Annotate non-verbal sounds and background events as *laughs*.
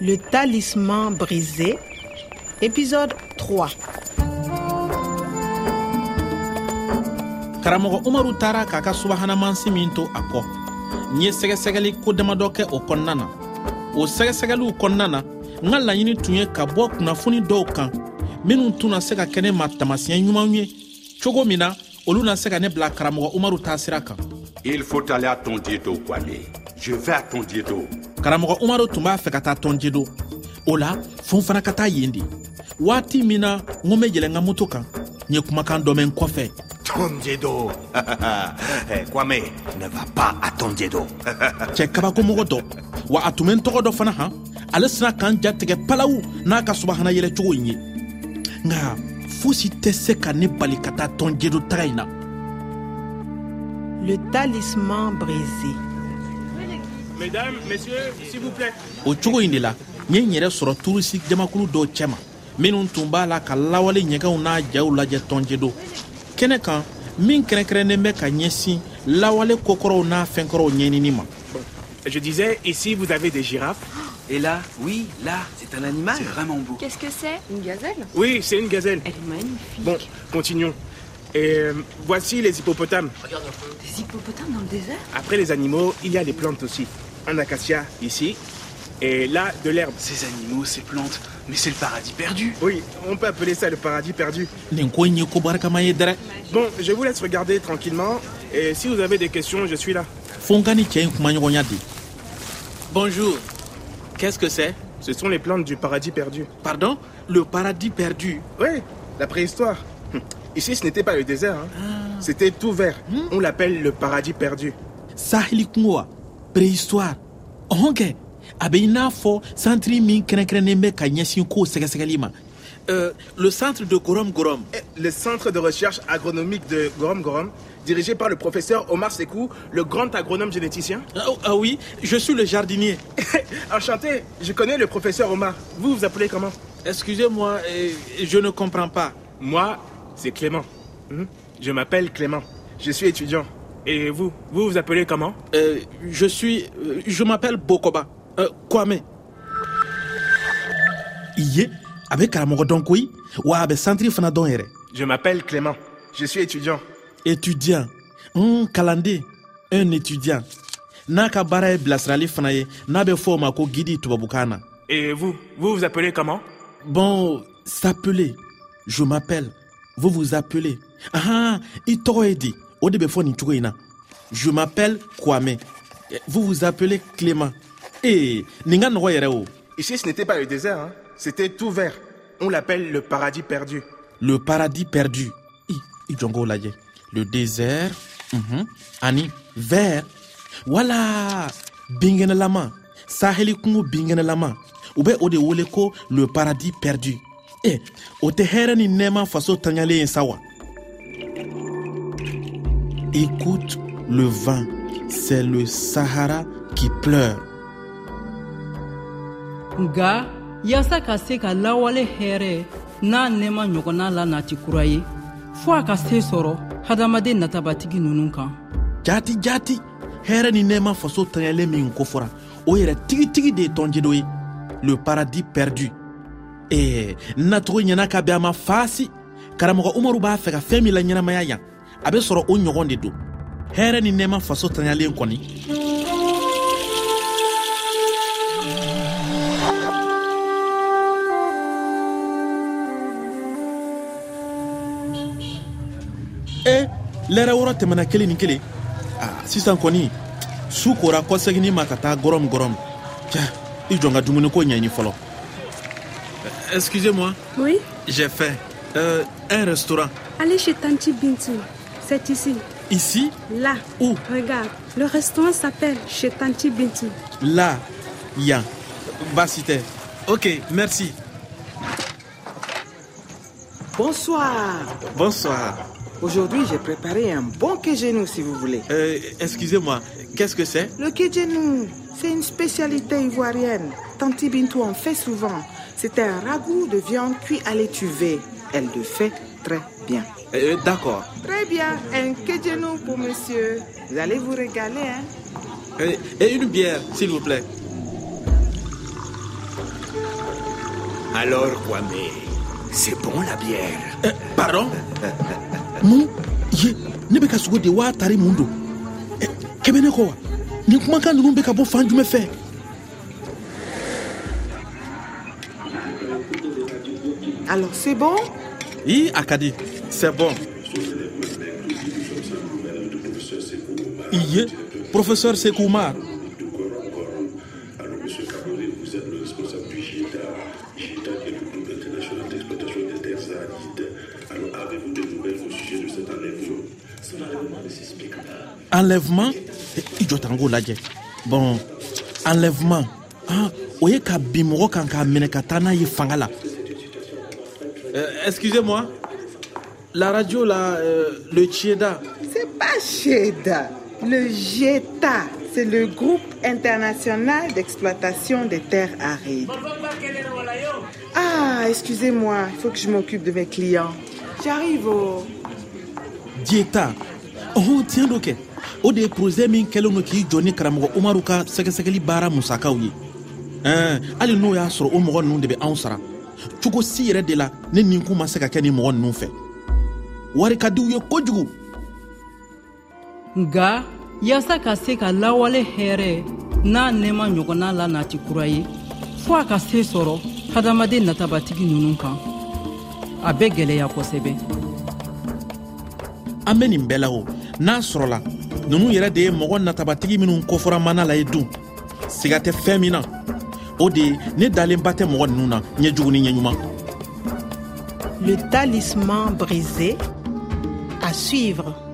Le talisman brisé, épisode 3. karamɔgɔ umaru taara k'a ka subahanamansi min to a kɔ n ye sɛgɛsɛgɛli ko damadɔ kɛ o kɔnɔna na o sɛgɛsɛgɛliw kɔnɔna na n ka laɲini tun ye ka bɔ kunnafoni dɔw kan minnu tun na se ka kɛ ne ma ɲumanw ye cogo min na olu na se ka ne bila karamɔgɔ umaru taa sira kan Il faut aller à ton diedo, Kwame. Je vais à ton diedo. Karamɔgɔ umaru tun b'a fɛ ka taa tɔnjedo o la fo n fana ka taa yen de. Waati min na n ko n bɛ yɛlɛ n ka moto kan. N ye kumakan dɔ mɛn n kɔfɛ. Ton diedo. *laughs* Eh, Kwame, ne va pas à ton diedo. *laughs* cɛ kabakomɔgɔ dɔ. Wa a tun bɛ n tɔgɔ dɔ fana han. Ale sina k'an jatigɛ palawu n'a ka subahana yɛlɛcogo in ye. Nka fosi tɛ se ka ne bali ka taa tɔnjedo taga in na. Le talisman brisé. O cogo in de la n ye n yɛrɛ sɔrɔ turisi jamakulu dɔw cɛma minnu tun b'a la ka lawale ɲɛgɛnw n'a jaw lajɛ tɔnjedo kɛnɛ kan min kɛrɛnkɛrɛnnen bɛ ka ɲɛsin lawale kokɔrɔw n'a fɛnkɔrɔw ɲɛɲinini ma Je disais, ici, vous avez des girafes. Et là, oui, là, c'est un animal. C'est vraiment beau. Qu'est-ce que c'est? Une gazelle? Oui, c'est une gazelle. Elle est magnifique. Bon, continuons. Et euh, voici les hippopotames. Des hippopotames dans le désert? Après les animaux, il y a les plantes aussi. Un acacia ici. Et là, de l'herbe. Ces animaux, ces plantes, mais c'est le paradis perdu. Oui, on peut appeler ça le paradis perdu. Bon, je vous laisse regarder tranquillement. Et si vous avez des questions, je suis là. Bonjour. Qu'est-ce que c'est? Ce sont les plantes du paradis perdu. Pardon? Le paradis perdu. Oui, la préhistoire. Hum, Ici, ce n'était pas le désert. hein. C'était tout vert. On l'appelle le paradis perdu. wa préhistoire ɔhɔn kɛ a bɛ i n'a fɔ santiri min kɛrɛnkɛrɛnnen bɛ ka ɲɛsin kow sɛgɛsɛgɛli ma Euh, le centre de Gorom Gorom. Eh, Le centre de recherche agronomique de Gorom Gorom, dirigé par le professeur Omar Sekou, le grand agronome généticien. Ah, ah oui, je suis le jardinier. *laughs* Enchanté, je connais le professeur Omar. Vous vous appelez comment? Excusez-moi, euh, je ne comprends pas. Moi, c'est Clément. Mhm. Je m'appelle Clément. Je suis étudiant. Et vous, vous vous appelez comment? Euh, je suis... euh, je m'appelle Bokoba. Euh, Kwame. i ye a bɛ karamɔgɔ dɔn koyi wa a bɛ santiri fana dɔn yɛrɛ Je m'appelle Clément. Je suis étudiant. étudiant. N kalanden un étudiant. N'a ka baara ye bilasirali fana ye n'a bɛ fɔ o ma ko gidi tubabukan na Et vous, vous vous appelez comment? Bon s'appeler je m'appelle. Vous vous appelez. Ahan i tɔgɔ ye di o de bɛ fɔ nin cogo in na je m'appelle kwame. Vous vous appelez clément. Ee nin ka nɔgɔ yɛrɛ o. Ici, ce n'était pas le désert. hein. C'était tout vert. On l'appelle le paradis perdu. le paradis perdu. I i jɔn k'o lajɛ le désert mhm, ani vert. Wala binkɛnɛlama saheli kungo binkɛnɛlama u bɛ o de wele ko le paradis perdu. E o tɛ hɛrɛ ni nɛɛma faso taɲalen ye sa wa écoute le vent c'est le sahara qui pleure. Nga yaasa ka se ka lawale n'a nɛɛma ɲɔgɔnna la nati kura ye fɔɔ a ka se sɔrɔ hadamaden natabatigi nunu kan jati jati hɛrɛ ni nɛɛma faso taɲalen min kofɔra o yɛrɛ tigitigi de ye tɔnjedo ye le paradis perdu. Ee nacogo ɲɛna ka bɛn a ma faasi karamɔgɔ umaru b'a fɛ ka fɛɛn min la ɲɛnamaya yan a be sɔrɔ o ɲɔgɔn de don. Hɛrɛ ni nɛɛma faso taɲalen kɔni. E lɛrɛ wɔrɔ tɛmɛna kelen ni kelen. A sisan kɔni su kora kɔsegini ma ka taa gɔrɔm gɔrɔm. Cɛ i jɔn ka dumuniko ɲɛɲi fɔlɔ. Excusez-moi, Oui, j'ai faim. Euh, un restaurant. allez chez Tanti Bintou. C'est ici. ici? Là. Où? Regarde. Le restaurant s'appelle chez Tanti Bintou. la yan Basse tɛ. Ok, merci. Bonsoir. Bonsoir. Aujourd'hui, j'ai préparé un bon kejenou si vous voulez. Euh, excusez-moi, qu'est-ce que c'est? Le kejenou, c'est une spécialité ivoirienne. Tanti Bintou en fait souvent. C'est un ragoût de viande cuit à l'étuvée. Elle le fait très bien. Euh, D'accord. Très bien, un kejenou pour monsieur. Vous allez vous régaler, hein. Euh, et une bière, s'il vous plaît. Alors, Kwame, c'est bon la bière. Eh, pardon? Mun ye ne bɛ ka sogo de waa tari mun don Eh, kɛmɛ ne kɔ wa nin kumakan ninnu bɛ ka bɔ fan jumɛn fɛ Alors, c'est bon? I a ka di c'est bon professeur sekoumar Alors, monsieur vous êtes le responsable du GITA. GITA qui est le groupe international d'exploitation des terres arides. Alors, avez-vous des nouvelles au sujet de cet enlèvement? Enlèvement ne s'explique pas. enlèvement? Eh, bon enlèvement ah, ka kan k'a ye Euh, Excusez-moi. La radio, là, euh, le Chieda. C'est pas Sheda, le GETA. C'est le groupe international d'exploitation des terres arides. Ah, excusez-moi, il faut que je m'occupe de mes clients. J'arrive au... dieta ɔhɔn tiɲɛ dɔ kɛ o de ye projet min kɛlen do k'i jɔ ni karamɔgɔ umaru ka sɛgɛsɛgɛli baara musakaw ye hali n'o y'a sɔrɔ o mɔgɔ ninnu de bɛ anw sara cogo si yɛrɛ de la ne nin kun ma se ka kɛ ni mɔgɔ ninnu fɛ wari ka di u ye kojugu nga yaasa ka se ka lawale n'a nɛɛma ɲɔgɔnna la nati kura ye fɔɔ a ka se sɔrɔ hadamaden natabatigi nunu kan. A bɛ gwɛlɛya kosɛbɛ. An bɛ nin bɛɛ la o. N'a sɔrɔla ninnu yɛrɛ de ye mɔgɔ natabatigi minnu kɔfɔra mana la ye dun. Siga tɛ fɛn min na. O de ye ne dalenba tɛ mɔgɔ ninnu na ɲɛjugu ni ɲɛɲuman Le talisman brisé à suivre.